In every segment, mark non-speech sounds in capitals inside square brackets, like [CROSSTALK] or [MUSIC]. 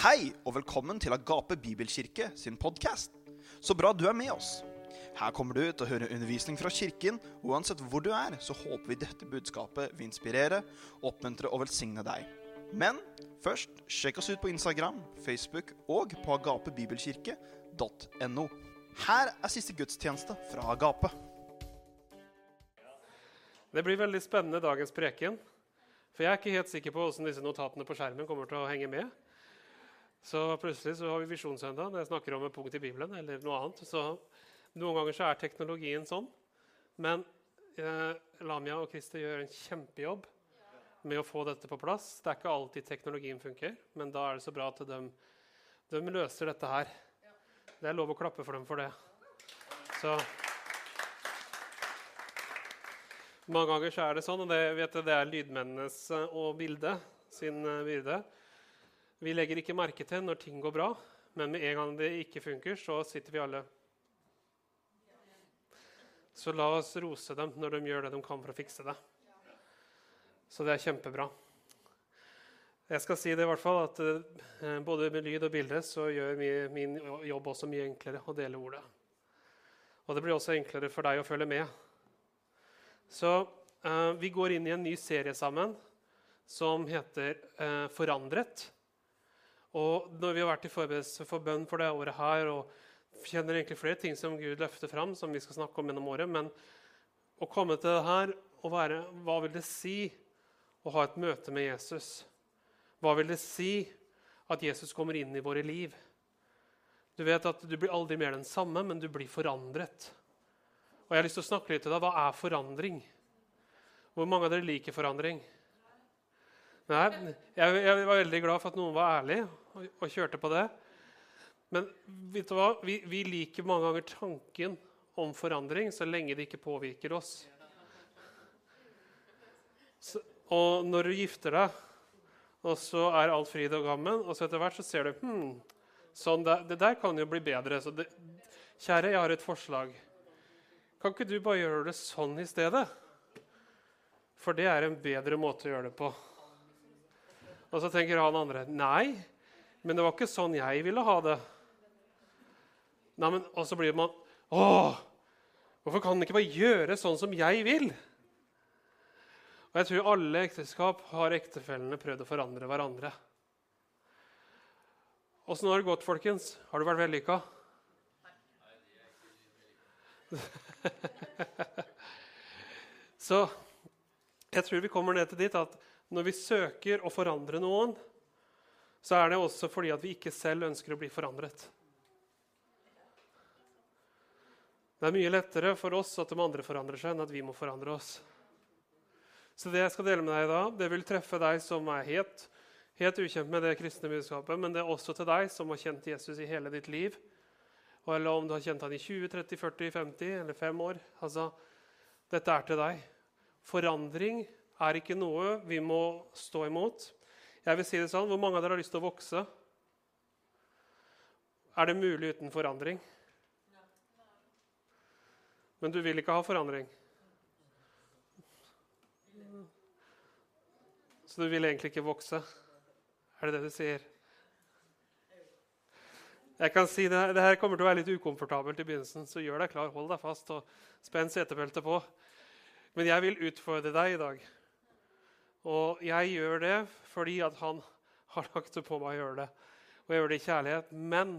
Hei og velkommen til Agape Bibelkirke sin podkast. Så bra du er med oss. Her kommer du til å høre undervisning fra kirken. og Uansett hvor du er, så håper vi dette budskapet vil inspirere, oppmuntre og velsigne deg. Men først, sjekk oss ut på Instagram, Facebook og på agapebibelkirke.no. Her er siste gudstjeneste fra Agape. Det blir veldig spennende dagens preken. For jeg er ikke helt sikker på hvordan disse notatene på skjermen kommer til å henge med. Så plutselig så har vi Visjonssøndag når jeg snakker om et punkt i Bibelen. eller noe annet. Så Noen ganger så er teknologien sånn. Men eh, Lamia og Christer gjør en kjempejobb med å få dette på plass. Det er ikke alltid teknologien funker, men da er det så bra at de, de løser dette her. Det er lov å klappe for dem for det. Så Mange ganger så er det sånn, og det, vet jeg, det er lydmennenes eh, og bildet sin eh, byrde. Vi legger ikke merke til når ting går bra, men med en gang det ikke funker, så sitter vi alle Så la oss rose dem når de gjør det de kan for å fikse det. Så det er kjempebra. Jeg skal si det i hvert fall at eh, både med lyd og bilde så gjør min jobb også mye enklere å dele ordet. Og det blir også enklere for deg å følge med. Så uh, vi går inn i en ny serie sammen som heter uh, 'Forandret'. Og når vi har vært i forberedelse for bønn for det året her, og kjenner egentlig flere ting som Gud løfter fram, som vi skal snakke om gjennom året, men å komme til det her og være Hva vil det si å ha et møte med Jesus? Hva vil det si at Jesus kommer inn i våre liv? Du vet at du blir aldri mer den samme, men du blir forandret. Og jeg har lyst til å snakke litt til deg. Hva er forandring? Hvor mange av dere liker forandring? Nei, jeg, jeg var veldig glad for at noen var ærlig og, kjørte på det. Men vet du hva? Vi, vi, liker mange ganger tanken om forandring så lenge det ikke påvirker oss. Så, og når du gifter deg, og så er alt fryd og gammen, og så etter hvert så ser du hm, sånn det, det, der kan jo bli bedre. Så det, kjære, jeg har et forslag. Kan ikke du bare gjøre det sånn i stedet? For det er en bedre måte å gjøre det på. Og så tenker han andre nei, men det var ikke sånn jeg ville ha det. Nei, men, Og så blir man Å, hvorfor kan man ikke bare gjøre sånn som jeg vil? Og Jeg tror alle ekteskap har ektefellene prøvd å forandre hverandre. Åssen har det gått, folkens? Har du vært vellykka? [LAUGHS] Så jeg tror vi kommer ned til dit at når vi søker å forandre noen, så er det også fordi at vi ikke selv ønsker å bli forandret. Det er mye lettere for oss at de andre forandrer seg, enn at vi må forandre oss. Så det jeg skal dele med deg i dag, det vil treffe deg som er helt, helt ukjent med det kristne budskapet, men det er også til deg som har kjent Jesus i hele ditt liv. Eller om du har kjent han i 20, 30, 40, 50 eller 5 år. Altså, dette er til deg. Forandring er ikke noe vi må stå imot. Jeg vil si det sånn, Hvor mange av dere har lyst til å vokse? Er det mulig uten forandring? Men du vil ikke ha forandring? Så du vil egentlig ikke vokse? Er det det du sier? Jeg kan si det, det her kommer til å være litt ukomfortabelt i begynnelsen, så gjør deg klar, hold deg fast og spenn setebeltet på. Men jeg vil utfordre deg i dag. Og jeg gjør det fordi at han [LAUGHS] har lagt det på meg å gjøre det. Og jeg gjør det i kjærlighet. Men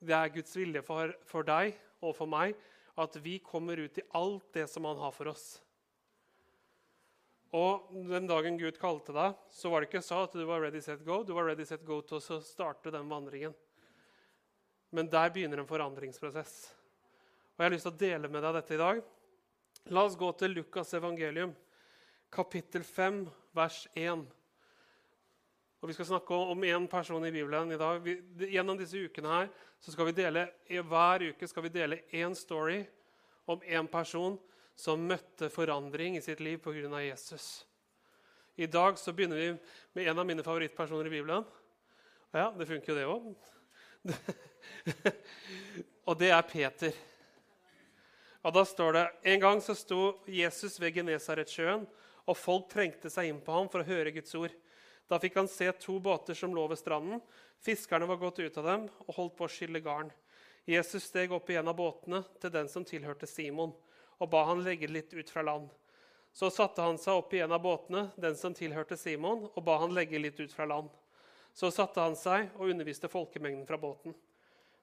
det er Guds vilje for, for deg og for meg at vi kommer ut i alt det som han har for oss. Og Den dagen Gud kalte deg, så var det ikke så at du var ready, set, go. Du var ready, set, go til å starte den vandringen. Men der begynner en forandringsprosess. Og Jeg har lyst til å dele med deg dette i dag. La oss gå til Lukas' evangelium, kapittel 5, vers 1. Og Vi skal snakke om én person i Bibelen i dag. Vi, gjennom disse ukene her, så skal vi dele, Hver uke skal vi dele én story om én person som møtte forandring i sitt liv pga. Jesus. I dag så begynner vi med en av mine favorittpersoner i Bibelen. Ja, det funker jo, det òg. [LAUGHS] og det er Peter. Og da står det En gang så sto Jesus ved Genesaretsjøen og folk trengte seg inn på ham for å høre Guds ord. Da fikk han se to båter som lå ved stranden. Fiskerne var gått ut av dem og holdt på å skylle garn. Jesus steg opp i en av båtene til den som tilhørte Simon, og ba han legge litt ut fra land. Så satte han seg opp i en av båtene, den som tilhørte Simon, og ba han legge litt ut fra land. Så satte han seg og underviste folkemengden fra båten.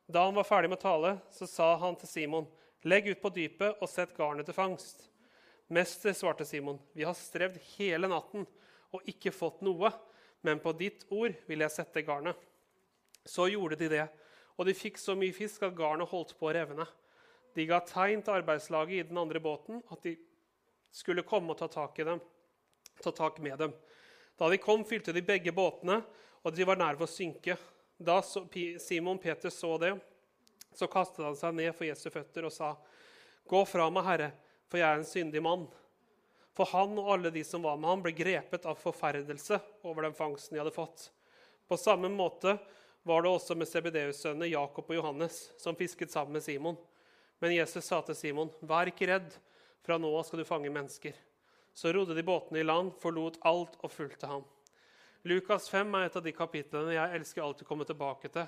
Da han var ferdig med tale, så sa han til Simon, legg ut på dypet og sett garnet til fangst. Mester, svarte Simon, vi har strevd hele natten og ikke fått noe, men på ditt ord vil jeg sette garnet. Så gjorde de det, og de fikk så mye fisk at garnet holdt på å revne. De ga tegn til arbeidslaget i den andre båten at de skulle komme og ta tak, dem, ta tak med dem. Da de kom, fylte de begge båtene, og de var nær ved å synke. Da Simon Peter så det, så kastet han seg ned for Jesu føtter og sa, 'Gå fra meg, Herre, for jeg er en syndig mann.' For han og alle de som var med ham, ble grepet av forferdelse over den fangsten de hadde fått. På samme måte var det også med Sebedeus-sønnene Jakob og Johannes, som fisket sammen med Simon. Men Jesus sa til Simon, 'Vær ikke redd, fra nå av skal du fange mennesker.' Så rodde de båtene i land, forlot alt og fulgte ham. Lukas 5 er et av de kapitlene jeg elsker alltid å komme tilbake til.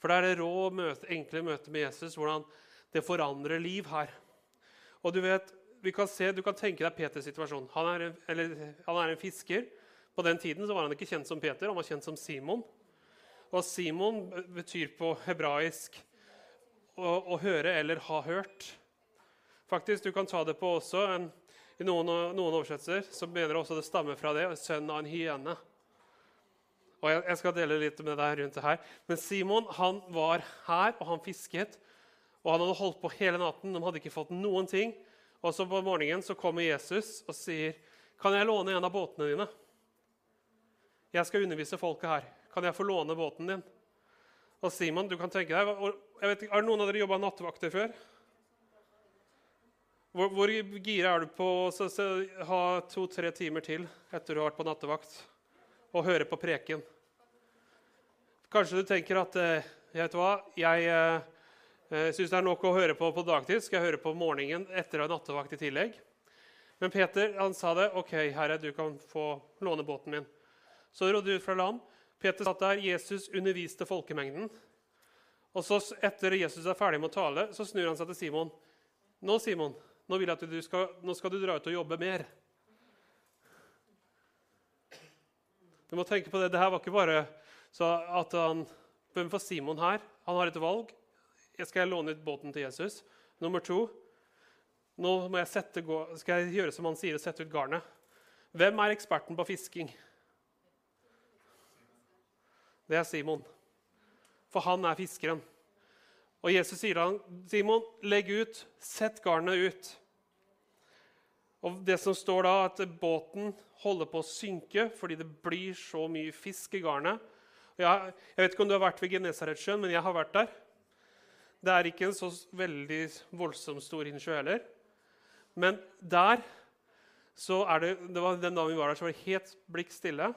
For det er det rå, møte, enkle møtet med Jesus, hvordan det forandrer liv her. Og Du vet, kan se, du kan tenke deg Peters situasjon. Han er, en, eller, han er en fisker. På den tiden var han ikke kjent som Peter, han var kjent som Simon. Og Simon betyr på hebraisk å, å høre eller ha hørt. Faktisk, Du kan ta det på også en, I noen, noen oversettelser så mener også det stammer fra det. Sønn av en hyene. Og jeg, jeg, skal dele litt med deg rundt det her. Men Simon han var her, og han fisket. Og han hadde holdt på hele natten. De hadde ikke fått noen ting. Og så på morgenen så kommer Jesus og sier, 'Kan jeg låne en av båtene dine?' 'Jeg skal undervise folket her. Kan jeg få låne båten din?' Og Simon, du kan tenke deg, jeg vet, Har noen av dere jobba nattevakter før? Hvor, hvor gira er du på å ha to-tre timer til etter du har vært på nattevakt, og høre på preken? Kanskje du tenker at eh, vet hva, jeg eh, eh syns det er nok å høre på på dagtid. Skal jeg høre på morgenen etter å ha nattevakt i tillegg? Men Peter han sa det. 'OK, herre, du kan få låne båten min.' Så rodde de ut fra land. Peter satt der. Jesus underviste folkemengden. Og så Etter Jesus er ferdig med å tale, så snur han seg til Simon. 'Nå, Simon, nå, vil jeg at du skal, nå skal du dra ut og jobbe mer.' Du må tenke på det. Det her var ikke bare så at han, for Simon her han har et valg. Jeg skal jeg låne ut båten til Jesus? Nummer to nå jeg sette, skal jeg gjøre som han sier, og sette ut garnet. Hvem er eksperten på fisking? Det er Simon. For han er fiskeren. Og Jesus sier han, Simon, legg ut, sett garnet ut. Og det som står da, at båten holder på å synke fordi det blir så mye fisk i garnet. Jeg, jeg vet ikke om du har vært ved Genesaretsjøen, men jeg har vært der. Det er ikke en så veldig voldsomt stor innsjø heller. Men der så er det, det var Den dagen vi var der, så var det helt blikk stille.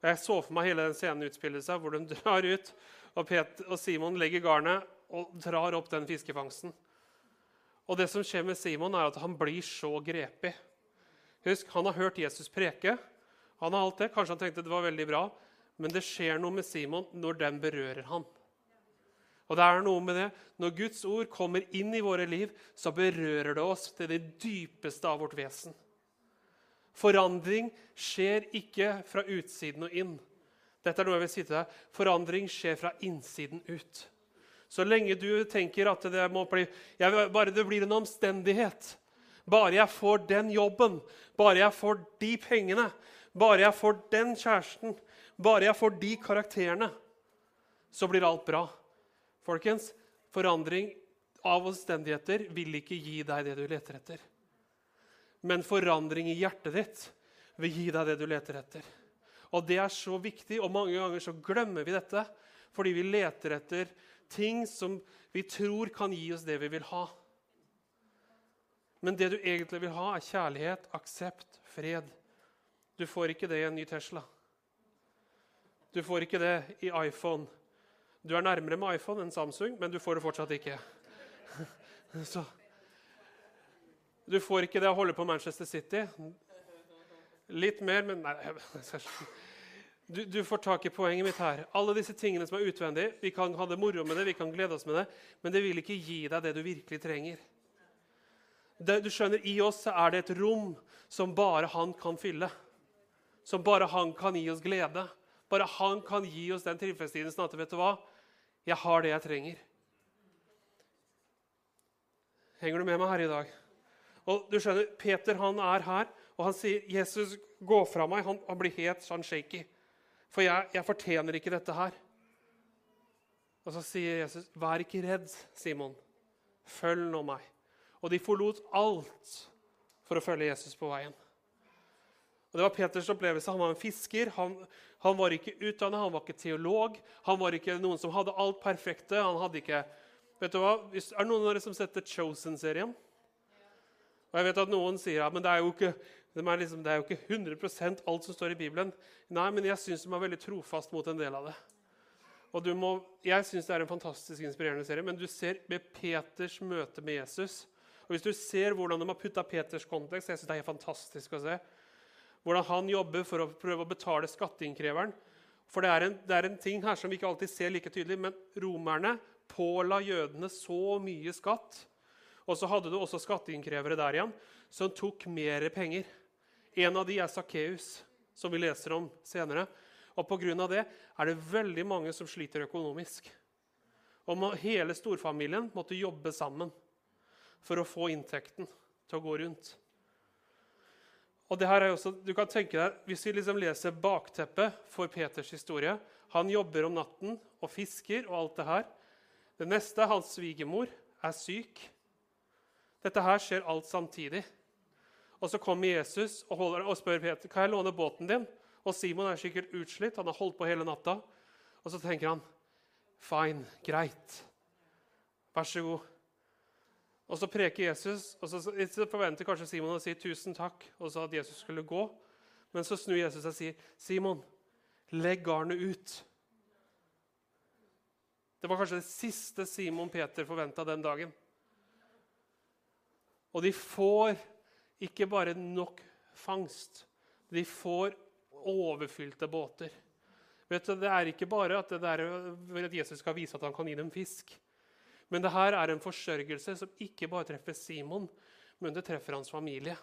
Og Jeg så for meg hele den scenen utspille seg, hvor de [LAUGHS] drar ut, og, Peter, og Simon legger garnet og drar opp den fiskefangsten. Og det som skjer med Simon, er at han blir så grepig. Husk, Han har hørt Jesus preke. Han har alt det. Kanskje han tenkte det var veldig bra. Men det skjer noe med Simon når den berører han. Og det er noe med det. Når Guds ord kommer inn i våre liv, så berører det oss til det dypeste av vårt vesen. Forandring skjer ikke fra utsiden og inn. Dette er noe jeg vil si til deg. Forandring skjer fra innsiden ut. Så lenge du tenker at det må bli, bare det blir en omstendighet, bare jeg får den jobben, bare jeg får de pengene, bare jeg får den kjæresten, bare jeg får de karakterene, så blir alt bra. Folkens, forandring av omstendigheter vil ikke gi deg det du leter etter. Men forandring i hjertet ditt vil gi deg det du leter etter. Og det er så viktig, og mange ganger så glemmer vi dette fordi vi leter etter ting som vi tror kan gi oss det vi vil ha. Men det du egentlig vil ha, er kjærlighet, aksept, fred. Du får ikke det i en ny Tesla. Du får ikke det i iPhone. Du er nærmere med iPhone enn Samsung, men du får det fortsatt ikke. [LAUGHS] Så. Du får ikke det å holde på Manchester City. Litt mer, men nei, [LAUGHS] Du, du, får tak i poenget mitt her. Alle disse tingene som er utvendige, Vi kan ha det moro med det, vi kan glede oss med det, men det vil ikke gi deg det du virkelig trenger. Det, du skjønner, I oss er det et rom som bare han kan fylle. Som bare han kan gi oss glede. Bare han kan gi oss den tilfredsstillelsen at vet du hva? Jeg har det jeg trenger. Henger du med meg her i dag? Og du skjønner, Peter han er her, og han sier, 'Jesus, gå fra meg.' Han, han blir helt sånn shaky. For jeg, jeg, fortjener ikke dette her. Og så sier Jesus, 'Vær ikke redd, Simon. Følg nå meg.' Og de forlot alt for å følge Jesus på veien. Og Det var Peters opplevelse. Han var en fisker. Han, han var ikke utdannet, han var ikke teolog. Han var ikke noen som hadde alt perfekte. Han hadde ikke... Vet du hva? Er det noen av dere som setter Chosen-serien? Og jeg vet at Noen sier ja, men det er jo ikke det er liksom, det er jo ikke 100 alt som står i Bibelen. Nei, men jeg syns de er veldig trofast mot en del av det. Og må, Jeg syns det er en fantastisk inspirerende serie, men du ser med Peters møte med Jesus og Hvis du ser hvordan de har putta Peters kontekst, jeg synes det er fantastisk å se. Hvordan han jobber for å prøve å betale skatteinnkreveren. For det er, en, det er en ting her som vi ikke alltid ser like tydelig, men romerne påla jødene så mye skatt. Og så hadde du også skatteinnkrevere der igjen som tok mer penger. En av de er Sakkeus, som vi leser om senere. Og Pga. det er det veldig mange som sliter økonomisk. Og Hele storfamilien måtte jobbe sammen for å få inntekten til å gå rundt. Og det her er også, du kan tenke deg, Hvis vi liksom leser bakteppet for Peters historie Han jobber om natten og fisker og alt det her. Det neste, hans svigermor, er syk. Dette her skjer alt samtidig. Og så kommer Jesus og, holder, og spør Peter kan jeg låne båten din. Og Simon er sikkert utslitt, han har holdt på hele natta. Og så tenker han fine, greit. Vær så god. Og så preker Jesus, og så forventer kanskje Simon å si tusen takk, og så at Jesus skulle gå. Men så snur Jesus og sier, 'Simon, legg garnet ut.' Det var kanskje det siste Simon Peter forventa den dagen. Og de får ikke bare nok fangst. De får overfylte båter. Vet du, Det er ikke bare at, der, at Jesus skal vise at han kan gi dem fisk. Men det her er en forsørgelse som ikke bare treffer Simon, men det treffer hans familie.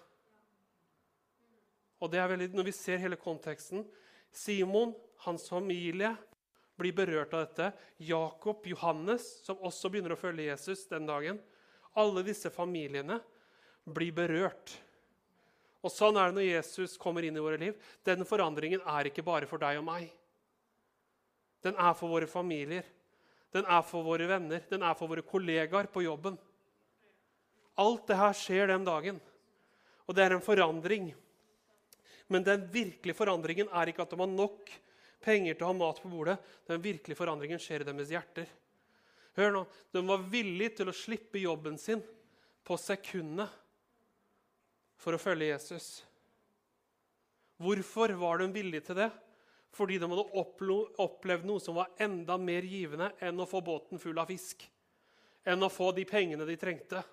Og det er veldig, Når vi ser hele konteksten Simon, hans familie, blir berørt av dette. Jakob, Johannes, som også begynner å følge Jesus den dagen. Alle disse familiene blir berørt. Og Sånn er det når Jesus kommer inn i våre liv. Den forandringen er ikke bare for deg og meg. Den er for våre familier, den er for våre venner, den er for våre kollegaer på jobben. Alt det her skjer den dagen, og det er en forandring. Men den virkelige forandringen er ikke at de har nok penger til å ha mat på bordet. Den virkelige forandringen skjer i deres hjerter. Hør nå, De var villige til å slippe jobben sin på sekundet for å følge Jesus. Hvorfor var de villige til det? Fordi de hadde opplevd noe som var enda mer givende enn å få båten full av fisk. Enn å få de pengene de trengte.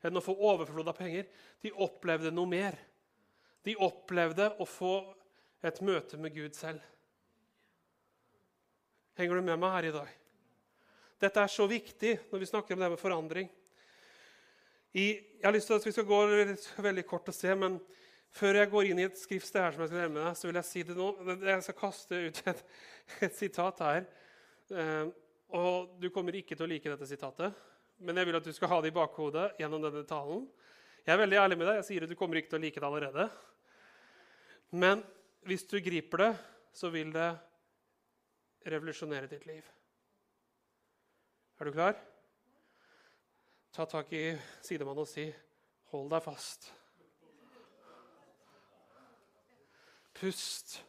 Enn å få overflod av penger. De opplevde noe mer. De opplevde å få et møte med Gud selv. Henger du med meg her i dag? Dette er så viktig når vi snakker om det med forandring. I, jeg har lyst til at Vi skal gå veldig kort og se, men før jeg går inn i et skriftsted, her som jeg skal nærme deg, så vil jeg si det nå. Jeg skal kaste ut et, et sitat her. Eh, og Du kommer ikke til å like dette sitatet, men jeg vil at du skal ha det i bakhodet gjennom denne talen. Jeg er veldig ærlig med deg. Jeg sier at du kommer ikke til å like det allerede. Men hvis du griper det, så vil det revolusjonere ditt liv. Er du klar? ta tak i sidemannen og si, 'Hold deg fast'. Pust.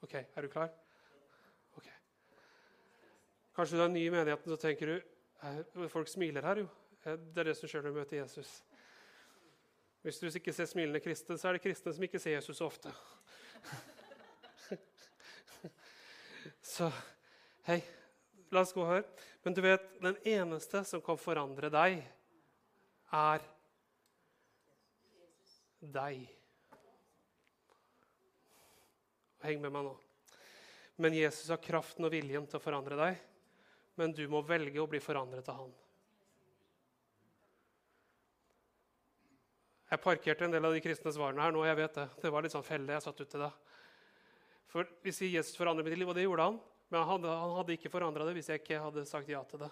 OK, er du klar? Ok. Kanskje du er ny i menigheten, så tenker du Folk smiler her, jo. Det er det som skjer når du møter Jesus. Hvis du ikke ser smilende kristne, så er det kristne som ikke ser Jesus så ofte. [LAUGHS] Så hei, la oss gå her. Men du vet, den eneste som kan forandre deg, er deg. Heng med meg nå. Men Jesus har kraften og viljen til å forandre deg. Men du må velge å bli forandret av han. Jeg parkerte en del av de kristne svarene her nå. jeg vet Det Det var litt sånn felle jeg satt ut til da. For Vi sier Jesus forandrer mitt liv, og det gjorde han. Men han hadde, han hadde ikke forandra det hvis jeg ikke hadde sagt ja til det.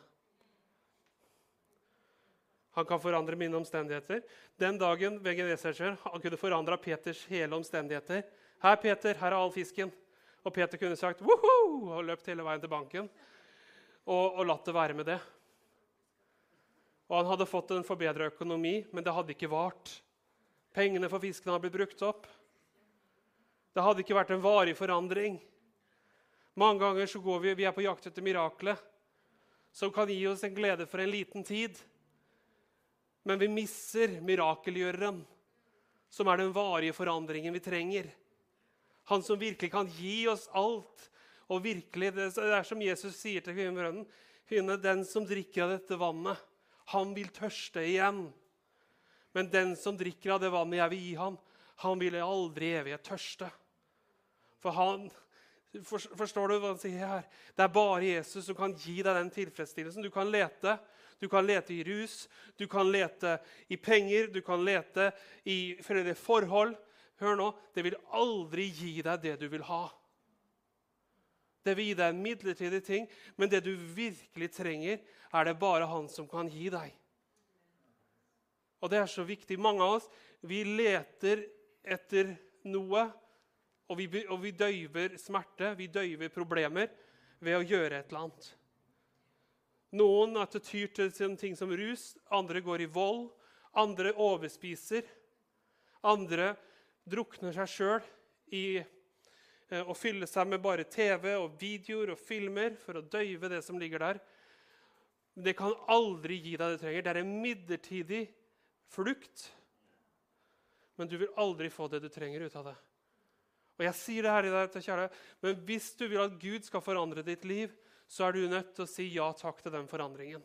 Han kan forandre mine omstendigheter. Den dagen vegeneserskjør, han kunne forandra Peters hele omstendigheter. 'Her, Peter, her er all fisken.' Og Peter kunne sagt Woho! og løpt hele veien til banken og, og latt det være med det. Og han hadde fått en forbedra økonomi, men det hadde ikke vart. Pengene for fiskene hadde blitt brukt opp. Det hadde ikke vært en varig forandring. Mange ganger så går vi, vi er på jakt etter miraklet som kan gi oss en glede for en liten tid. Men vi misser mirakelgjøreren, som er den varige forandringen vi trenger. Han som virkelig kan gi oss alt. Og virkelig, Det er som Jesus sier til kvinnen Kvinne, den som drikker av dette vannet, han vil tørste igjen. Men den som drikker av det vannet jeg vil gi ham, han vil aldri i evighet tørste. For han, Forstår du hva han sier her? Det er bare Jesus som kan gi deg den tilfredsstillelsen. Du kan lete. Du kan lete i rus, du kan lete i penger, du kan lete i forhold. Hør nå, det vil aldri gi deg det du vil ha. Det vil gi deg en midlertidig ting, men det du virkelig trenger, er det bare han som kan gi deg. Og det er så viktig. Mange av oss vi leter etter noe og vi, og vi døyver smerte, vi døyver problemer, ved å gjøre et eller annet. Noen at det tyr til ting som rus, andre går i vold, andre overspiser. Andre drukner seg sjøl i eh, å fylle seg med bare TV og videoer og filmer for å døyve det som ligger der. Det kan aldri gi deg det du trenger. Det er en midlertidig flukt. Men du vil aldri få det du trenger ut av det. Og jeg sier det her i deg til kjære, Men hvis du vil at Gud skal forandre ditt liv, så er du nødt til å si ja takk til den forandringen.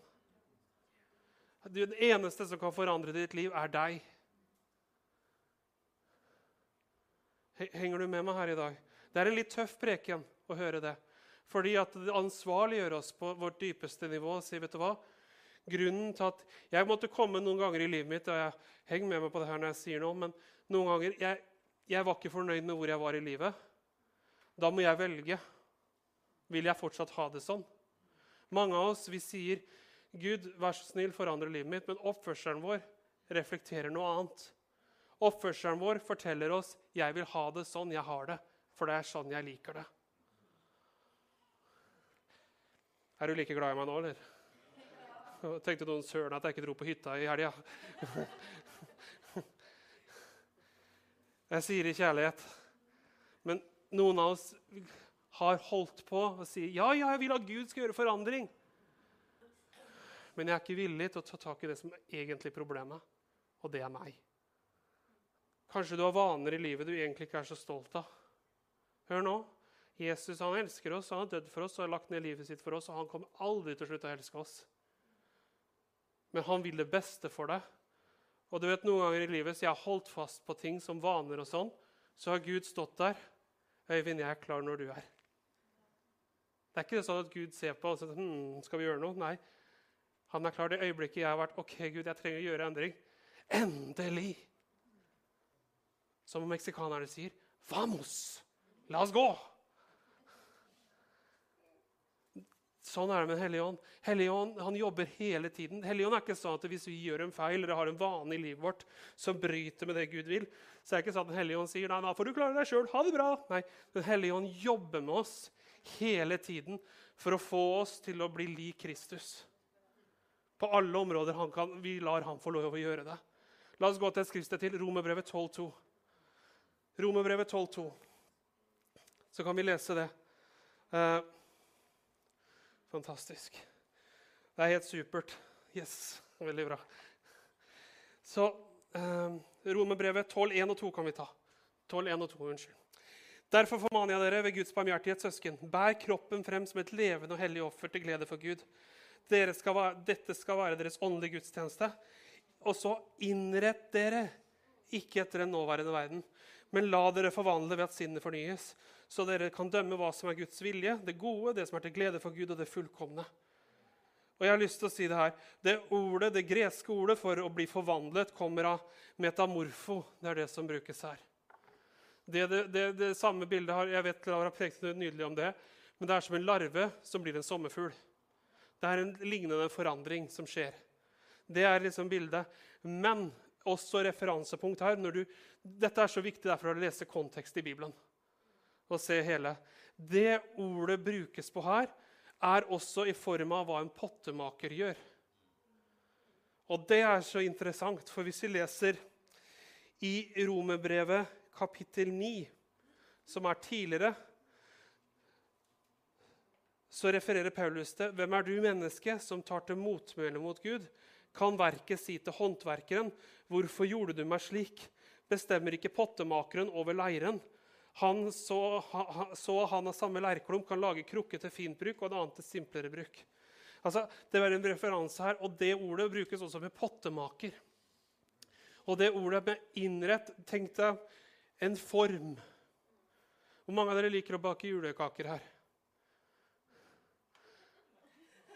Den eneste som kan forandre ditt liv, er deg. Henger du med meg her i dag? Det er en litt tøff preken å høre det. Fordi at det ansvarliggjør oss på vårt dypeste nivå. og sier, vet du hva? Grunnen til at Jeg måtte komme noen ganger i livet mitt, og jeg henger med meg på det her når jeg sier noe, men noen ganger jeg, jeg var ikke fornøyd med hvor jeg var i livet. Da må jeg velge. Vil jeg fortsatt ha det sånn? Mange av oss vi sier, 'Gud, vær så snill, forandre livet mitt', men oppførselen vår reflekterer noe annet. Oppførselen vår forteller oss 'Jeg vil ha det sånn jeg har det', for det er sånn jeg liker det. Er du like glad i meg nå, eller? Tenkte noen søren at jeg ikke dro på hytta i helga. Jeg sier i kjærlighet. Men noen av oss har holdt på og sier ja, ja, jeg vil at Gud skal gjøre forandring. Men jeg er ikke villig til å ta tak i det som er egentlig problemet, og det er meg. Kanskje du har vaner i livet du egentlig ikke er så stolt av. Hør nå. Jesus han elsker oss, han har dødd for oss og har lagt ned livet sitt for oss. og Han kommer aldri til å slutte å elske oss. Men han vil det beste for deg. Og du vet, Noen ganger i livet så jeg har holdt fast på ting som vaner, og sånn, så har Gud stått der. 'Øyvind, jeg er klar når du er.' Det er ikke sånn at Gud ser på og sier hm, 'Skal vi gjøre noe?' Nei. Han er klar det øyeblikket jeg har vært 'OK, Gud, jeg trenger å gjøre endring.' Endelig! Som meksikanerne sier 'Vamos! La oss gå!' Sånn er det med Den hellige ånd. Hellige ånd han jobber hele tiden. Hellige ånd er ikke sånn at Hvis vi gjør en feil eller har en vane i livet vårt som bryter med det Gud vil, så er det ikke sånn at Den hellige ånd sier nei, da får du klare deg sjøl. Ha det bra. Nei, Den hellige ånd jobber med oss hele tiden for å få oss til å bli lik Kristus. På alle områder kan, vi lar han få lov å gjøre det. La oss gå til et skriftsted til. Romerbrevet 12,2. Romerbrevet 12,2. Så kan vi lese det. Uh, Fantastisk. Det er helt supert. Yes, veldig bra. Så eh, Romerbrevet 12, 1 og 2 kan vi ta. 12, 1 og 2, unnskyld. Derfor formaner jeg dere ved Guds barmhjertighet, søsken, bær kroppen frem som et levende og hellig offer til glede for Gud. Skal være, dette skal være deres åndelige gudstjeneste. og så innrett dere, ikke etter den nåværende verden, men la dere forvandle ved at sinnet fornyes, så dere kan dømme hva som er Guds vilje, det gode, det som er til glede for Gud, og det fullkomne. Og jeg har lyst til å si Det her. Det ordet, det greske ordet for å bli forvandlet kommer av metamorfo. Det er det som brukes her. Det, det, det, det samme bildet har, Jeg vet Laura prekte nydelig om det. Men det er som en larve som blir en sommerfugl. Det er en lignende forandring som skjer. Det er liksom bildet. Men også referansepunkt her. Du, dette er så viktig derfor å lese kontekst i Bibelen. Og se hele. Det ordet brukes på her, er også i form av hva en pottemaker gjør. Og det er så interessant, for hvis vi leser i Romerbrevet kapittel 9, som er tidligere, så refererer Paulus til hvem er du, menneske, som tar til motmæle mot Gud? Kan verket si til håndverkeren, hvorfor gjorde du meg slik? Bestemmer ikke pottemakeren over leiren? Han så, så han av samme lærklump kan lage krukke til fint bruk og en annen til simplere bruk. Altså, det er en referanse her, og det ordet brukes også med pottemaker. Og det ordet med innrett Tenk deg en form. Hvor mange av dere liker å bake julekaker her?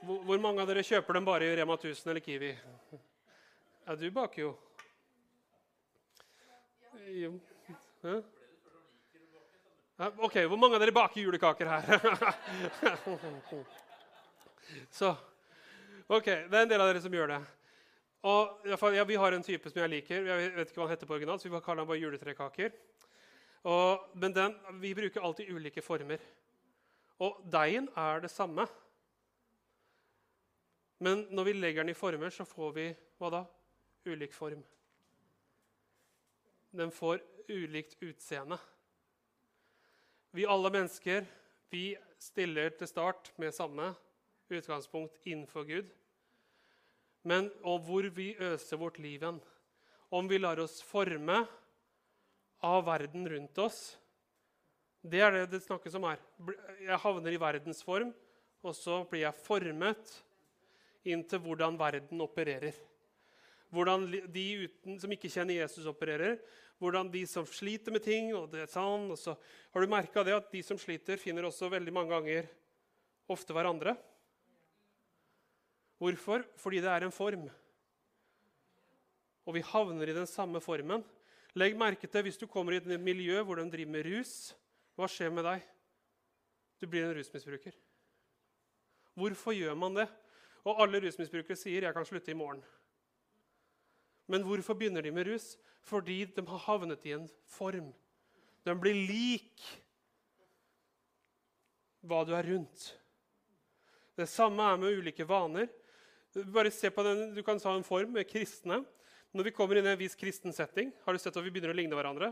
Hvor mange av dere kjøper dem bare i Rema 1000 eller Kiwi? Ja, du baker jo. jo. Ja, ok, Hvor mange av dere baker julekaker her? [LAUGHS] Så, ok, Det er en del av dere som gjør det. Og ja, Vi har en type som jeg liker. Jeg vet ikke hva han heter på original, så vi kaller den bare juletrekaker. Og, men den, vi bruker alltid ulike former. Og deigen er det samme. Men når vi legger den i former, så får vi hva da? Ulik form. Den får ulikt utseende. Vi alle mennesker vi stiller til start med samme utgangspunkt innenfor Gud. Men og hvor vi øser vårt liv hen. Om vi lar oss forme av verden rundt oss. Det er det det snakkes om her. Jeg havner i verdens form, og så blir jeg formet inn til hvordan verden opererer. Hvordan de uten, som ikke kjenner Jesus, opererer. Hvordan de som sliter med ting og det er sånn, og så Har du merka det at de som sliter, finner også veldig mange ganger ofte hverandre? Hvorfor? Fordi det er en form. Og vi havner i den samme formen. Legg merke til hvis du kommer i et miljø hvor de driver med rus. Hva skjer med deg? Du blir en rusmisbruker. Hvorfor gjør man det? Og alle rusmisbrukere sier 'jeg kan slutte i morgen'. Men hvorfor begynner de med rus? Fordi de har havnet i en form. De blir lik hva du er rundt. Det samme er med ulike vaner. Bare se på den, Du kan ta en form med kristne. Når vi kommer inn i en viss kristen setting, har du sett at vi begynner å ligne hverandre?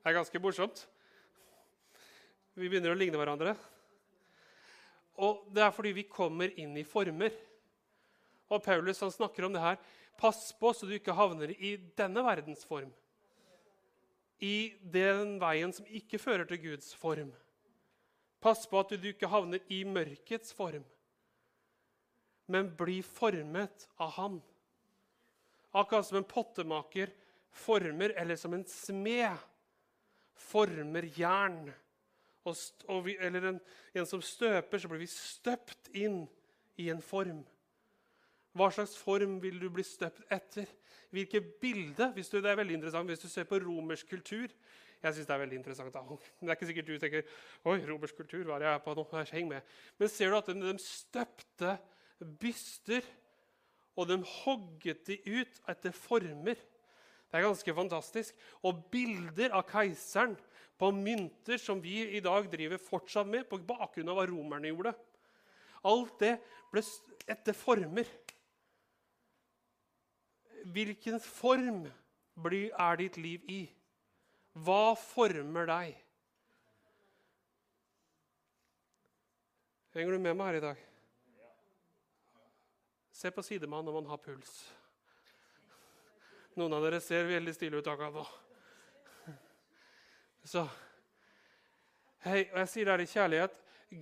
Det er ganske morsomt. Vi begynner å ligne hverandre. Og det er fordi vi kommer inn i former. Og Paulus han snakker om det her. Pass på så du ikke havner i denne verdens form. I den veien som ikke fører til Guds form. Pass på at du ikke havner i mørkets form, men bli formet av Han. Akkurat som en pottemaker former, eller som en smed former jern. Og vi, eller en, en som støper, så blir vi støpt inn i en form. Hva slags form vil du bli støpt etter? Hvilke bilde? Hvis du, det er veldig interessant hvis du ser på romersk kultur. Jeg synes Det er veldig interessant. Da. Det er ikke sikkert du tenker oi, romersk kultur, hva er jeg på nå? Heng med. Men ser du at de, støpte byster, og de hogget de ut etter former. Det er ganske fantastisk. Og bilder av keiseren på mynter som vi i dag driver fortsatt med, på bakgrunn av hva romerne gjorde. Alt det ble etter former. Hvilken form er ditt liv i? Hva former deg? Henger du med meg her i dag? Se på sidemannen når man har puls. Noen av dere ser veldig stille ut akkurat nå. Så Hei, og jeg sier det her i kjærlighet.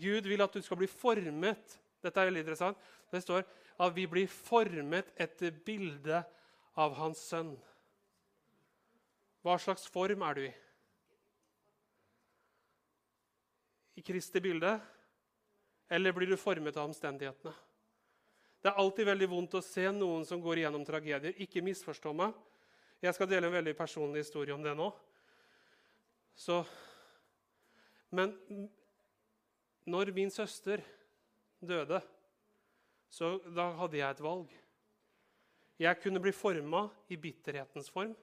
Gud vil at du skal bli formet. Dette er veldig interessant. Det står at vi blir formet etter bildet av hans sønn. Hva slags form er du i? I Kristi bilde? Eller blir du formet av omstendighetene? Det er alltid veldig vondt å se noen som går igjennom tragedier. Ikke misforstå meg. Jeg skal dele en veldig personlig historie om det nå. Så, men når min søster døde, så da hadde jeg et valg. Jeg kunne bli forma i bitterhetens form.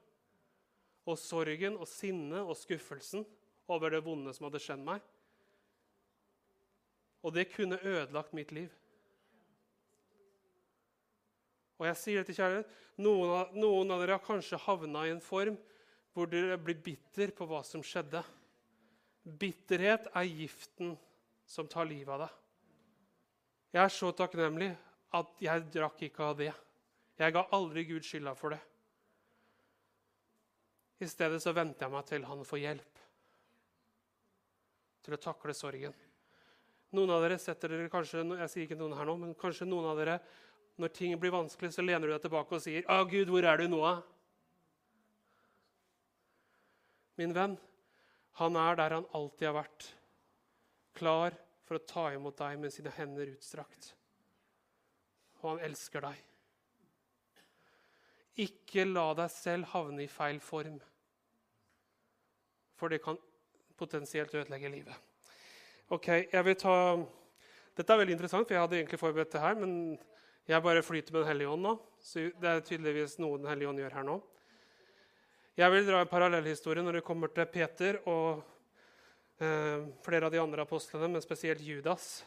Og sorgen og sinnet og skuffelsen over det vonde som hadde skjedd meg. Og det kunne ødelagt mitt liv. Og jeg sier til kjærlighet, noen av, noen av dere har kanskje havna i en form hvor dere blir bitter på hva som skjedde. Bitterhet er giften som tar livet av deg. Jeg er så takknemlig at jeg drakk ikke av det. Jeg ga aldri Gud skylda for det. I stedet så venter jeg meg til han får hjelp til å takle sorgen. Noen av dere setter dere kanskje, jeg sier ikke noen her nå, men kanskje noen av dere når ting blir vanskelig, så lener du deg tilbake og sier, 'Å, Gud, hvor er du nå?' Min venn, han er der han alltid har vært, klar for å ta imot deg med sine hender utstrakt. Og han elsker deg. Ikke la deg selv havne i feil form, for det kan potensielt ødelegge livet. Ok, jeg vil ta... Dette er veldig interessant, for jeg hadde egentlig forberedt det her, men jeg bare flyter med Den hellige ånd nå. Så det er tydeligvis noe Den hellige ånd gjør her nå. Jeg vil dra en parallellhistorie når det kommer til Peter og eh, flere av de andre apostlene, men spesielt Judas.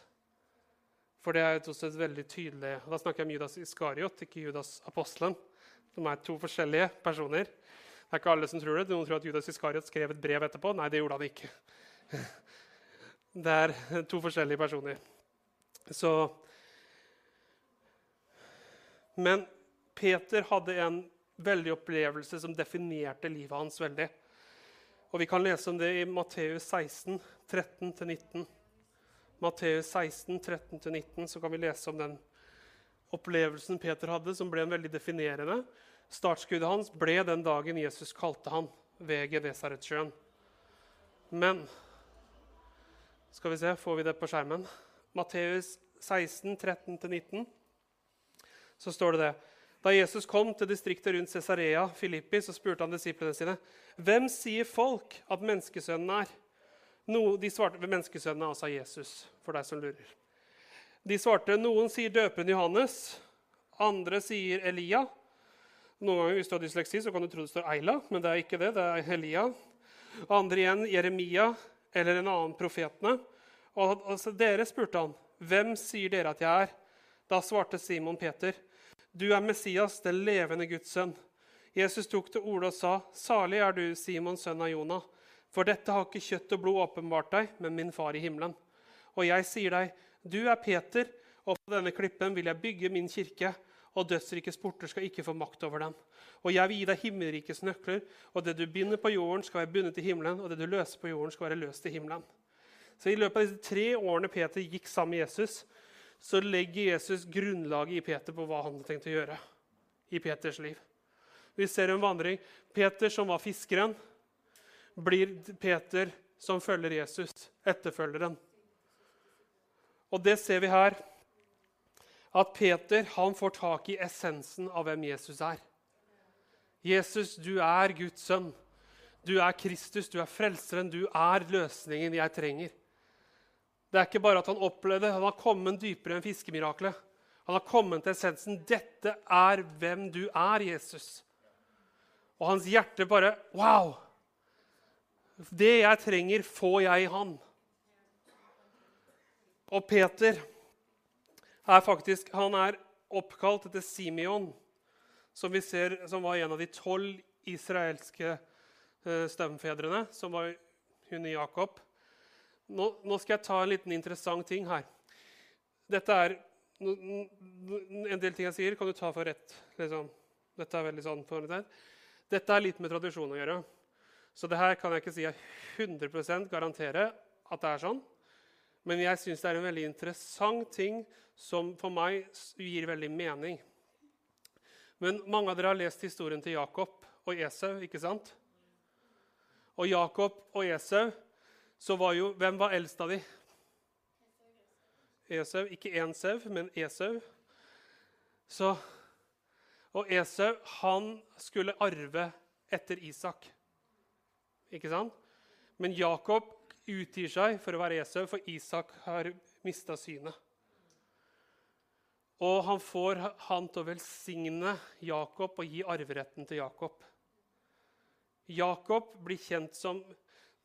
For det er et veldig tydelig Da snakker jeg om Judas Iskariot, ikke Judas apostelen. De er to forskjellige personer. Det er ikke alle som tror det. Noen tror at Judas Iskariot skrev et brev etterpå. Nei, det gjorde han ikke. [LAUGHS] Det er to forskjellige personer. Så men Peter hadde en veldig opplevelse som definerte livet hans veldig. Og Vi kan lese om det i Matteus 16, 13-19. Matteus 16, 13-19, så kan vi lese om den opplevelsen Peter hadde, som ble en veldig definerende. Startskuddet hans ble den dagen Jesus kalte han ved Genesaretsjøen. Men Skal vi se, får vi det på skjermen? Matteus 16, 13-19 så står det det. Da Jesus kom til distriktet rundt Cesarea Filippi, så spurte han disiplene sine hvem sier folk at menneskesønnen er. No, de svarte menneskesønnen, altså Jesus, for deg som lurer. De svarte noen sier døperen Johannes, andre sier Elia. Noen ganger hvis du har dysleksi, så kan du tro det står Eila, men det er ikke det. det er Elia. Andre igjen Jeremia eller en annen profetene. Og altså, dere spurte han, hvem sier dere at jeg er? Da svarte Simon Peter, du er Messias, den levende Guds sønn. Jesus tok til orde og sa, Salig er du, Simon, sønn av Jonah. For dette har ikke kjøtt og blod åpenbart deg, men min far i himmelen. Og jeg sier deg, du er Peter, og på denne klippen vil jeg bygge min kirke, og dødsrikets porter skal ikke få makt over den. Og jeg vil gi deg himmelrikets nøkler, og det du binder på jorden, skal være bundet i himmelen, og det du løser på jorden, skal være løst i himmelen. Så i løpet av disse tre årene Peter gikk sammen med Jesus, så legger Jesus grunnlaget i Peter på hva han hadde tenkt å gjøre i Peters liv. Vi ser en vandring. Peter, som var fiskeren, blir Peter som følger Jesus, etterfølgeren. Og det ser vi her, at Peter han får tak i essensen av hvem Jesus er. Jesus, du er Guds sønn. Du er Kristus, du er frelseren, du er løsningen jeg trenger. Det er ikke bare at han opplevde, han har kommet dypere enn fiskemiraklet. Han har kommet til essensen. Dette er hvem du er, Jesus. Og hans hjerte bare Wow! Det jeg trenger, får jeg i han. Og Peter er faktisk han er oppkalt etter Simeon, som vi ser som var en av de tolv israelske eh, som var hun i Jakob. Nå, nå, skal jeg ta en liten interessant ting her. Dette er En del ting jeg sier, kan du ta for rett. Liksom. Dette er veldig sånn Dette er litt med tradisjon å gjøre. Så det her kan jeg ikke si jeg 100% garantere at det er sånn. Men jeg syns det er en veldig interessant ting som for meg gir veldig mening. Men mange av dere har lest historien til Jakob og Esau, ikke sant? Og Jakob og Esau, så var jo Hvem var eldst av de? Esau. Ikke én sau, men Esau. Så, og Esau, han skulle arve etter Isak. Ikke sant? Men Jakob utgir seg for å være Esau, for Isak har mista synet. Og han får han til å velsigne Jakob og gi arveretten til Jakob. Jakob blir kjent som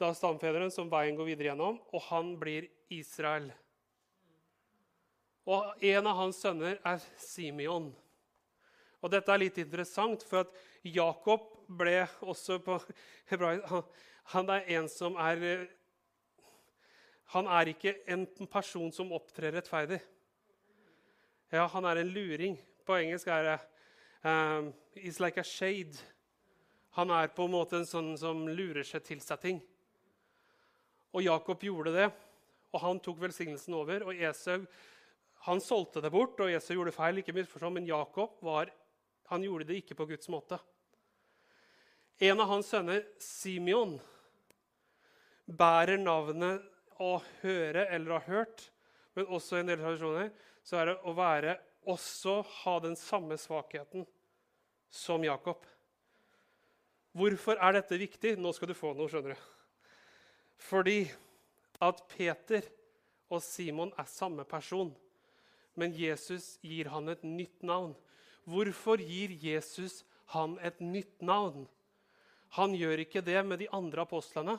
da stamfederen som veien går videre gjennom, og han blir Israel. Og en av hans sønner er Simeon. Og dette er litt interessant, for at Jakob ble også på hebraisk han, er en som er Han er ikke en person som opptrer rettferdig. Ja, han er en luring. På engelsk er det um, It's like a shade. Han er på en måte en sånn som lurer seg til seg ting. Og Jakob gjorde det, og han tok velsignelsen over. Og Esau han solgte det bort, og Esau gjorde feil, ikke men Jakob var, han gjorde det ikke på Guds måte. En av hans sønner, Simeon, bærer navnet å høre eller ha hørt, men også i en del tradisjoner så er det å være også ha den samme svakheten som Jakob. Hvorfor er dette viktig? Nå skal du få noe, skjønner du. Fordi at Peter og Simon er samme person, men Jesus gir han et nytt navn. Hvorfor gir Jesus han et nytt navn? Han gjør ikke det med de andre apostlene.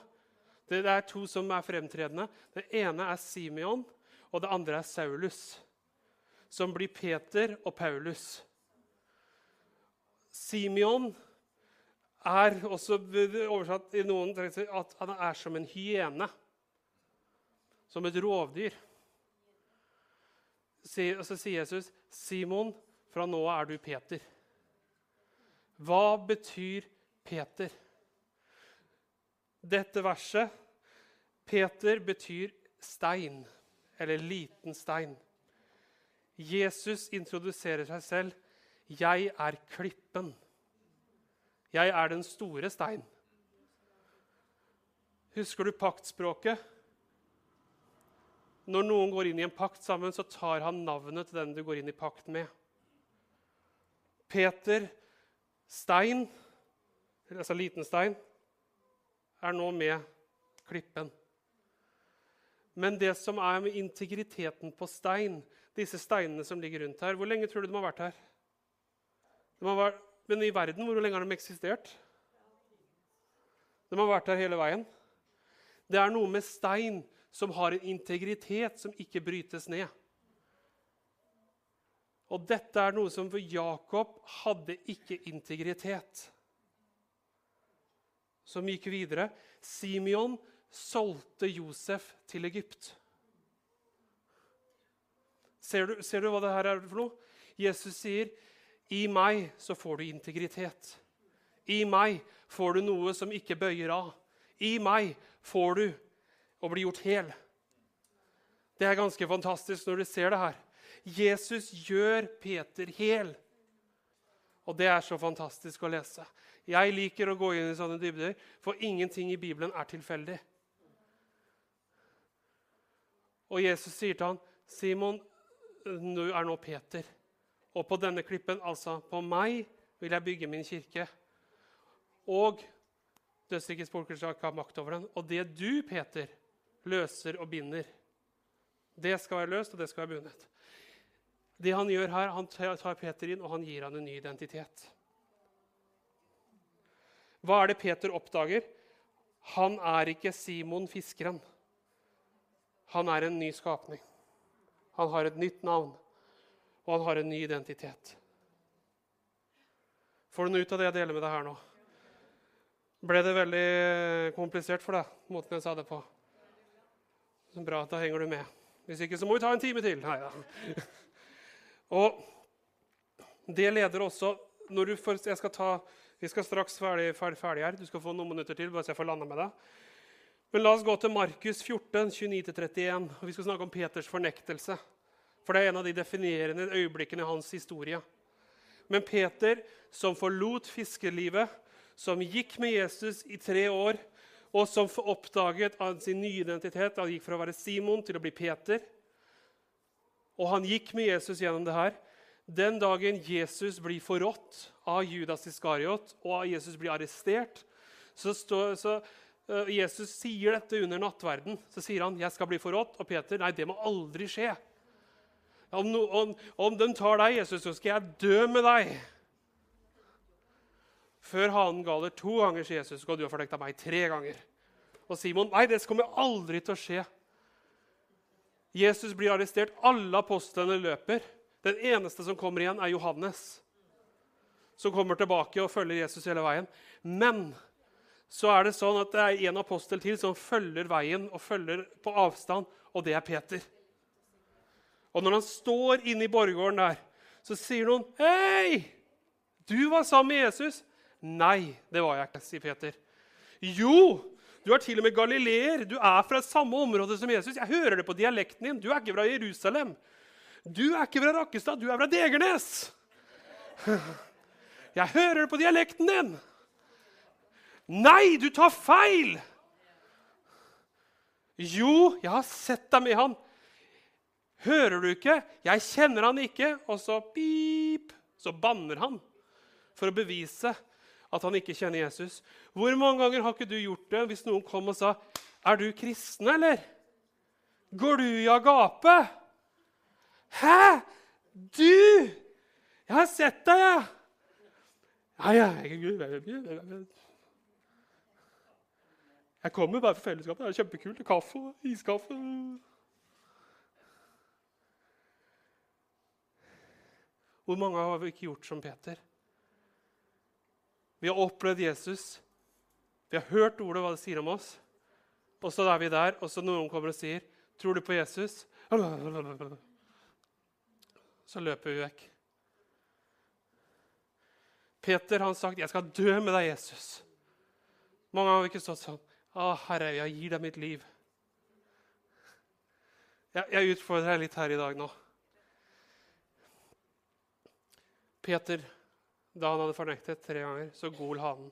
Det er to som er fremtredende. Det ene er Simeon, og det andre er Saulus som blir Peter og Paulus. Simeon er også oversatt i noen at han er som en hyene. Som et rovdyr. Og så sier Jesus, 'Simon, fra nå er du Peter'. Hva betyr Peter? Dette verset Peter betyr stein, eller liten stein. Jesus introduserer seg selv. 'Jeg er klippen. Jeg er den store stein.' Husker du paktspråket? Når noen går inn i en pakt sammen, så tar han navnet til den du går inn i pakt med. Peter Stein, altså liten stein, er nå med klippen. Men det som er med integriteten på stein, disse steinene som ligger rundt her Hvor lenge tror du de har vært her? De har vært, men i verden, hvor lenge har de eksistert? De har vært her hele veien. Det er noe med stein som har en integritet som ikke brytes ned. Og dette er noe som for Jakob hadde ikke integritet. Som gikk videre. Simeon solgte Josef til Egypt. Ser du, ser du, hva det her er for noe? Jesus sier, 'I meg så får du integritet'. I meg får du noe som ikke bøyer av. I meg får du å bli gjort hel. Det er ganske fantastisk når du ser det her. Jesus gjør Peter hel. Og det er så fantastisk å lese. Jeg liker å gå inn i sånne dybder, for ingenting i Bibelen er tilfeldig. Og Jesus sier til han, 'Simon, du er nå Peter.' Og på denne klippen, altså på meg, vil jeg bygge min kirke. Og dødsrikets folkeslag har makt over den. Og det du, Peter, løser og binder, det skal være løst, og det skal være bundet. Det Han gjør her, han tar Peter inn og han gir han en ny identitet. Hva er det Peter oppdager? Han er ikke Simon fiskeren. Han er en ny skapning. Han har et nytt navn, og han har en ny identitet. Får du noe ut av det jeg deler med deg her nå? Ble det veldig komplisert for deg, måten jeg sa det på? Så Bra, da henger du med. Hvis ikke, så må vi ta en time til. Nei, ja. [LAUGHS] Og det leder også når du får, jeg skal ta, Vi skal straks ferdig, ferdig, ferdig her. Du skal få noen minutter til. bare så jeg får landa med deg. Men la oss gå til Markus 14, 29-31. og Vi skal snakke om Peters fornektelse. For det er en av de definerende øyeblikkene i hans historie. Men Peter, som forlot fiskelivet, som gikk med Jesus i tre år, og som oppdaget sin nye identitet Han gikk fra å være Simon til å bli Peter. Og han gikk med Jesus gjennom det her. Den dagen Jesus blir forrådt av Judas Iskariot, og Jesus blir arrestert, så, stå, så uh, Jesus sier dette under nattverden. Så sier han, 'Jeg skal bli forrådt.' Og Peter, 'Nei, det må aldri skje.' Om, no, om, om de tar deg, Jesus, så skal jeg dø med deg. Før hanen galer to ganger, sier Jesus, skal du ha fordekt av meg tre ganger. Og Simon, nei, det kommer aldri til å skje. Jesus blir arrestert. Alle apostlene løper. Den eneste som kommer igjen, er Johannes, som kommer tilbake og følger Jesus hele veien. Men så er det sånn at det er en apostel til som følger veien og følger på avstand, og det er Peter. Og når han står inne i borggården der, så sier noen, 'Hei! Du var sammen med Jesus.' 'Nei, det var jeg ikke', sier Peter. 'Jo, du er til og med galileer. Du er fra samme område som Jesus.' 'Jeg hører det på dialekten din. Du er ikke fra Jerusalem.' 'Du er ikke fra Rakkestad, du er fra Degernes.' 'Jeg hører det på dialekten din.' 'Nei, du tar feil!' 'Jo, jeg har sett deg med han.' 'Hører du ikke? Jeg kjenner han ikke.' Og så pip, så banner han for å bevise at han ikke kjenner Jesus. Hvor mange ganger har ikke du gjort det hvis noen kom og sa, 'Er du kristen, eller?' 'Går du i agape?' 'Hæ? Du? Jeg har sett deg, jeg.' Ja, jeg, jeg kommer bare for fellesskapet. Det er kjempekult. Kaffe og iskaffe. Hvor mange har vi ikke gjort som Peter? Vi har opplevd Jesus. Vi har hørt ordet, hva det sier om oss. Og så er vi der, og så noen kommer og sier, 'Tror du på Jesus?' Så løper vi vekk. Peter har sagt, 'Jeg skal dø med deg, Jesus'. Mange har ikke stått sånn. 'Å, Herre, jeg gir deg mitt liv'. Jeg, jeg utfordrer deg litt her i dag nå. Peter, da han hadde fornektet tre ganger, så gol hanen.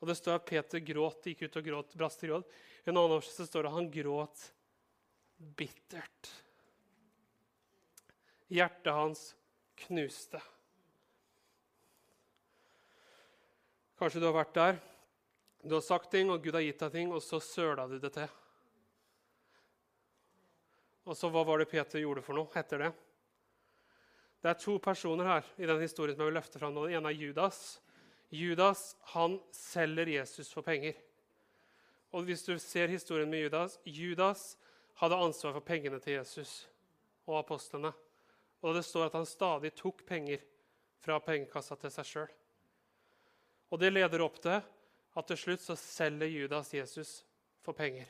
Og Det står at Peter gråt, gikk ut og gråt, brast i gråt. I en annen oversettelse står det at han gråt bittert. Hjertet hans knuste. Kanskje du har vært der. Du har sagt ting, og Gud har gitt deg ting, og så søla du det til. Og så hva var det Peter gjorde for noe etter det? Det er to personer her i den historien som jeg vil løfte fram. Den ene er Judas. Judas han selger Jesus for penger. Og hvis du ser historien med Judas Judas hadde ansvar for pengene til Jesus og apostlene. Og det står at han stadig tok penger fra pengekassa til seg sjøl. Og det leder opp til at til slutt så selger Judas Jesus for penger.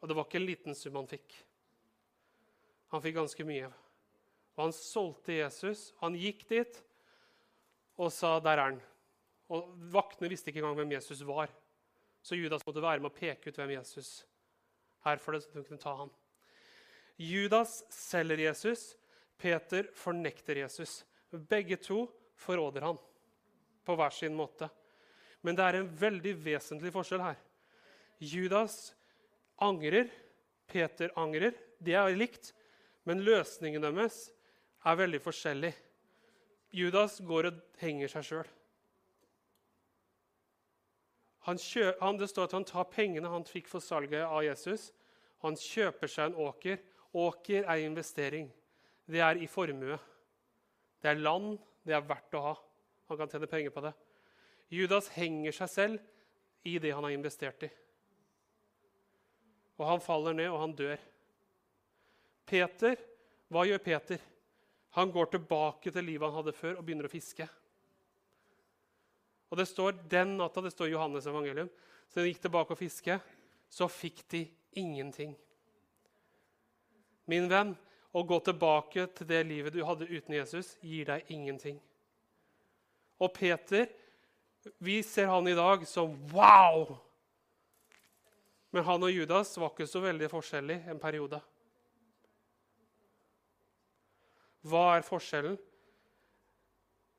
Og det var ikke en liten sum han fikk. Han fikk ganske mye. Og han solgte Jesus. Han gikk dit og sa 'Der er han'. Og Vaktene visste ikke engang hvem Jesus var. Så Judas måtte være med å peke ut hvem Jesus er for det, så de kunne ta han. Judas selger Jesus. Peter fornekter Jesus. Begge to forråder han på hver sin måte. Men det er en veldig vesentlig forskjell her. Judas angrer. Peter angrer. Det er likt. Men løsningen deres er veldig forskjellig. Judas går og henger seg sjøl. det står at han tar pengene han fikk for salget av Jesus. Han kjøper seg en åker. Åker er investering. Det er i formue. Det er land. Det er verdt å ha. Han kan tjene penger på det. Judas henger seg selv i det han har investert i. Og han faller ned, og han dør. Peter, hva gjør Peter? Han går tilbake til livet han hadde før, og begynner å fiske. Og Det står den natta, det står Johannes evangelium, så de gikk tilbake og fiske. Så fikk de ingenting. Min venn, å gå tilbake til det livet du hadde uten Jesus, gir deg ingenting. Og Peter, vi ser han i dag som wow! Men han og Judas var ikke så veldig forskjellig en periode. Hva er forskjellen?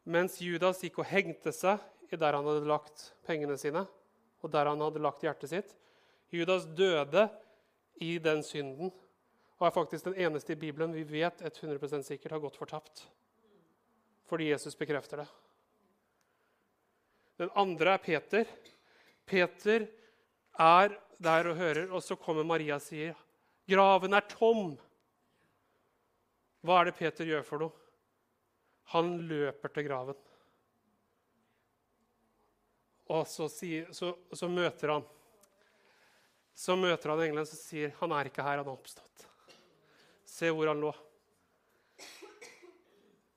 Mens Judas gikk og hengte seg der han hadde lagt pengene sine, og der han hadde lagt hjertet sitt. Judas døde i den synden og er faktisk den eneste i Bibelen vi vet 100% sikkert har gått fortapt. Fordi Jesus bekrefter det. Den andre er Peter. Peter er der og hører, og så kommer Maria og sier, 'Graven er tom.' Hva er det Peter gjør for noe? Han løper til graven. Og så, sier, så, så møter han Så møter han engelen som sier han er ikke her, han har oppstått. Se hvor han lå.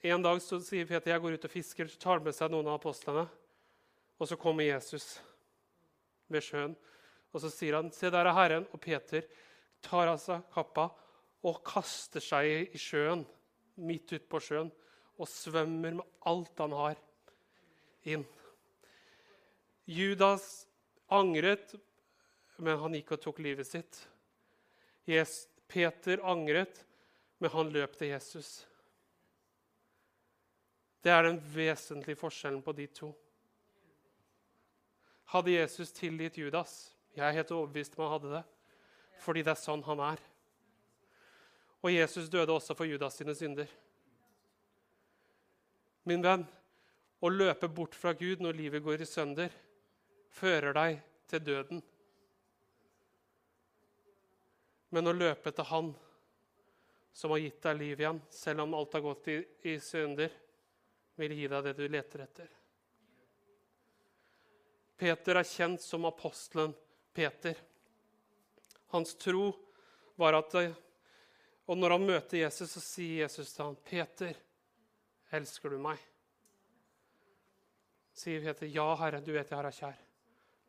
En dag så sier Peter jeg går ut og fisker, så tar han med seg noen av apostlene. Og så kommer Jesus ved sjøen, og så sier han, 'Se, der er Herren.' Og Peter tar av seg kappa og kaster seg i sjøen, midt ute på sjøen, og svømmer med alt han har, inn. Judas angret, men han gikk og tok livet sitt. Peter angret, men han løp til Jesus. Det er den vesentlige forskjellen på de to. Hadde Jesus tilgitt Judas? Jeg er helt overbevist om han hadde det. Fordi det er sånn han er. Og Jesus døde også for Judas sine synder. Min venn, å løpe bort fra Gud når livet går i sønder, fører deg til døden. Men å løpe etter Han som har gitt deg liv igjen, selv om alt har gått i, i synder, vil gi deg det du leter etter. Peter er kjent som apostelen Peter. Hans tro var at Og når han møter Jesus, så sier Jesus til ham, 'Peter, elsker du meg?' Sier Peter, 'Ja, Herre, du vet jeg har deg kjær'.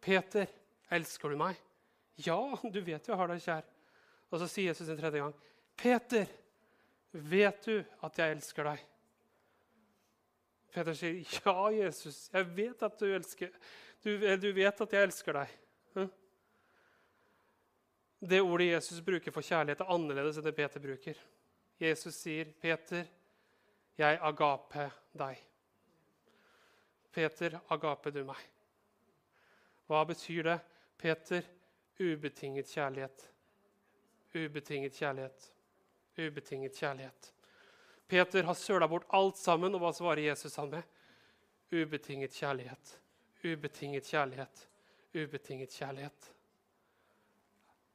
'Peter, elsker du meg?' 'Ja, du vet jeg har deg kjær'. Og så sier Jesus en tredje gang, 'Peter, vet du at jeg elsker deg?' Peter sier, 'Ja, Jesus, jeg vet at du elsker Du, du vet at jeg elsker deg.' Hm? Det ordet Jesus bruker for kjærlighet, er annerledes enn det Peter bruker. Jesus sier, 'Peter, jeg agape deg.' Peter, agape du meg. Hva betyr det? Peter, ubetinget kjærlighet. Ubetinget kjærlighet. Ubetinget kjærlighet. Peter har søla bort alt sammen, og hva svarer Jesus han med? Ubetinget kjærlighet. Ubetinget kjærlighet. Ubetinget kjærlighet.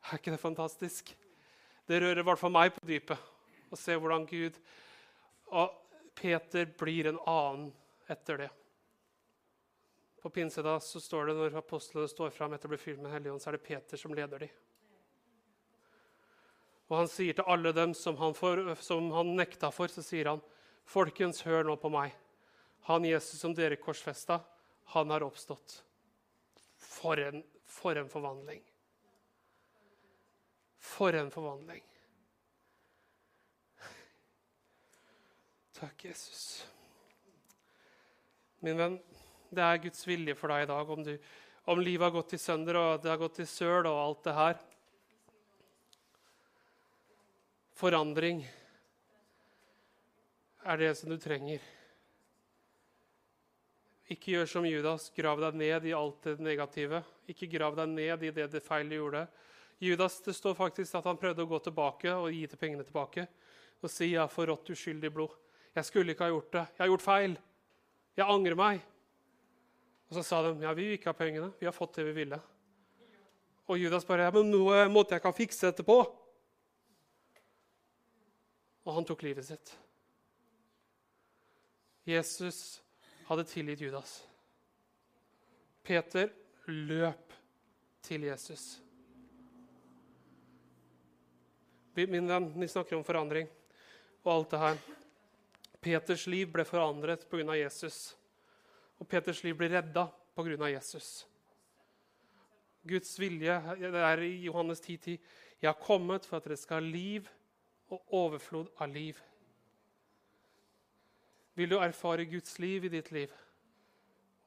Er ikke det fantastisk? Det rører i hvert fall meg på dypet å se hvordan Gud Og Peter blir en annen etter det. På pinsedag så står det når apostlene står fram etter å bli fylt med Helligånd, så er det Peter som leder dem. Og han sier til alle dem som han, for, som han nekta for, så sier han, folkens, hør nå på meg. Han Jesus som dere korsfesta, han har oppstått. For en, for en forvandling. For en forvandling. Takk, Jesus. Min venn, det er Guds vilje for deg i dag. Om, du, om livet har gått i sønder og det har gått i søl og alt det her. Forandring er det som du trenger. Ikke gjør som Judas, grav deg ned i alt det negative. Ikke grav deg ned i det, det feil du gjorde. Judas, Det står faktisk at han prøvde å gå tilbake og gi til pengene tilbake og si 'Jeg har forrådt uskyldig blod'. Jeg skulle ikke ha gjort det. Jeg har gjort feil. Jeg angrer meg. Og så sa de ja, vi vil ikke ha pengene. Vi har fått det vi ville. Og Judas bare ja, men noe måtte jeg kan fikse etterpå. Og han tok livet sitt. Jesus hadde tilgitt Judas. Peter løp til Jesus. Min venn, vi snakker om forandring og alt det her. Peters liv ble forandret pga. Jesus. Og Peters liv blir redda pga. Jesus. Guds vilje det er i Johannes 10,10. 10. Jeg har kommet for at dere skal ha liv og overflod av liv. Vil du erfare Guds liv i ditt liv?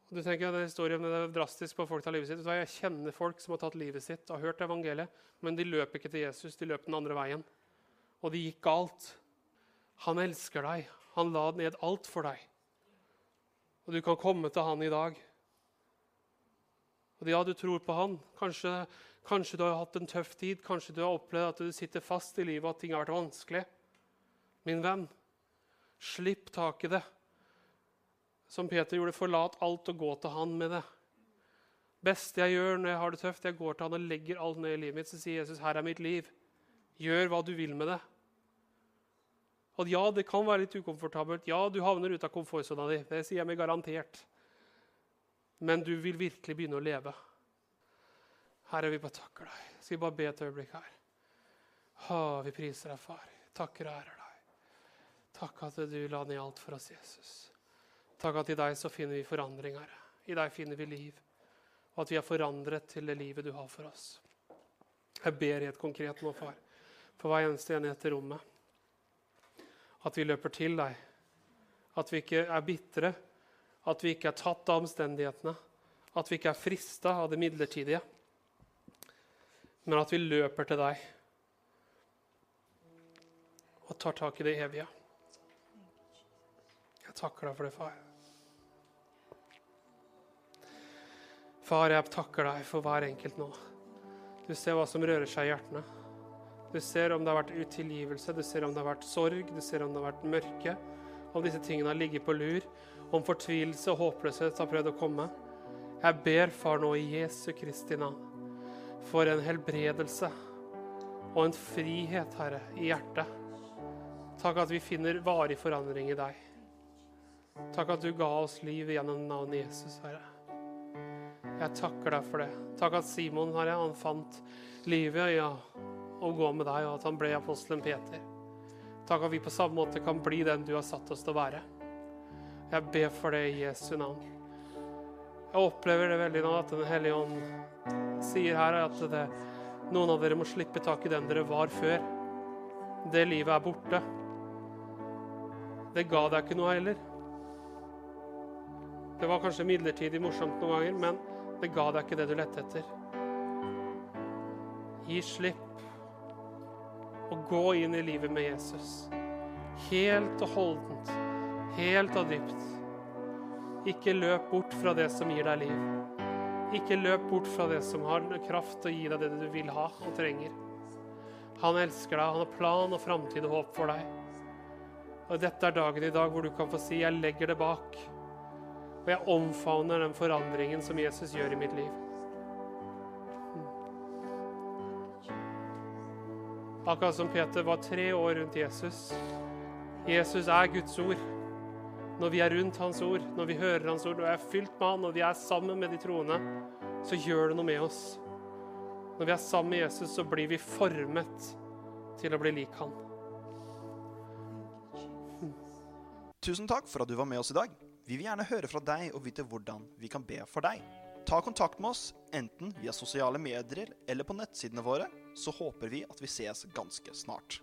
Du tenker at historien er drastisk på folk tar livet sitt. Jeg kjenner folk som har tatt livet sitt og har hørt evangeliet, men de løp ikke til Jesus, de løp den andre veien. Og det gikk galt. Han elsker deg. Han la ned alt for deg. Og du kan komme til han i dag. Og ja, du tror på han. Kanskje, kanskje, du har hatt en tøff tid. Kanskje du har opplevd at du sitter fast i livet, og at ting har vært vanskelig. Min venn, slipp tak i det. Som Peter gjorde, forlat alt og gå til han med det. beste jeg gjør når jeg har det tøft, jeg går til han og legger alt ned i livet mitt. Så sier Jesus, 'Her er mitt liv. Gjør hva du vil med det.' At ja, det kan være litt ukomfortabelt. Ja, du havner ut av komfortsona di. Det sier jeg meg garantert. Men du vil virkelig begynne å leve. Herre, vi bare takker deg. Skal vi bare be et øyeblikk her? Å, vi priser deg, far. Takker og ærer deg. Takk at du la ned alt for oss, Jesus. Takk at i deg så finner vi forandring, Herre. I deg finner vi liv. Og at vi er forandret til det livet du har for oss. Jeg ber helt konkret nå, far, for hver eneste enhet i rommet. At vi løper til deg. At vi ikke er bitre. At vi ikke er tatt av omstendighetene. At vi ikke er frista av det midlertidige. Men at vi løper til deg og tar tak i det evige. Jeg takker deg for det, far. Far, jeg takker deg for hver enkelt nå. Du ser hva som rører seg i hjertene. Du ser om det har vært utilgivelse, du ser om det har vært sorg, du ser om det har vært mørke. Om disse tingene har ligget på lur, om fortvilelse og håpløshet har prøvd å komme. Jeg ber, far, nå i Jesu Kristi navn, for en helbredelse og en frihet, Herre, i hjertet. Takk at vi finner varig forandring i deg. Takk at du ga oss liv gjennom navnet Jesus, Herre. Jeg takker deg for det. Takk at Simon, Herre, han fant livet, ja, å gå med deg, og at han ble apostelen Peter. Takk at vi på samme måte kan bli den du har satt oss til å være. Jeg ber for det i Jesu navn. Jeg opplever det veldig nå at Den hellige ånd sier her er at det, noen av dere må slippe tak i den dere var før. Det livet er borte. Det ga deg ikke noe heller. Det var kanskje midlertidig morsomt noen ganger, men det ga deg ikke det du lette etter. Gi slipp og gå inn i livet med Jesus. Helt og holdent, helt og dypt. Ikke løp bort fra det som gir deg liv. Ikke løp bort fra det som har kraft til å gi deg det du vil ha og trenger. Han elsker deg, han har plan og framtid og håp for deg. Og Dette er dagen i dag hvor du kan få si 'jeg legger det bak'. Og jeg omfavner den forandringen som Jesus gjør i mitt liv. Akkurat som Peter var tre år rundt Jesus. Jesus er Guds ord. Når vi er rundt Hans ord, når vi hører Hans ord, når vi er fylt med Han, når vi er sammen med de troende, så gjør det noe med oss. Når vi er sammen med Jesus, så blir vi formet til å bli lik Han. Tusen takk for at du var med oss i dag. Vi vil gjerne høre fra deg og vite hvordan vi kan be for deg. Ta kontakt med oss enten via sosiale medier eller på nettsidene våre, så håper vi at vi ses ganske snart.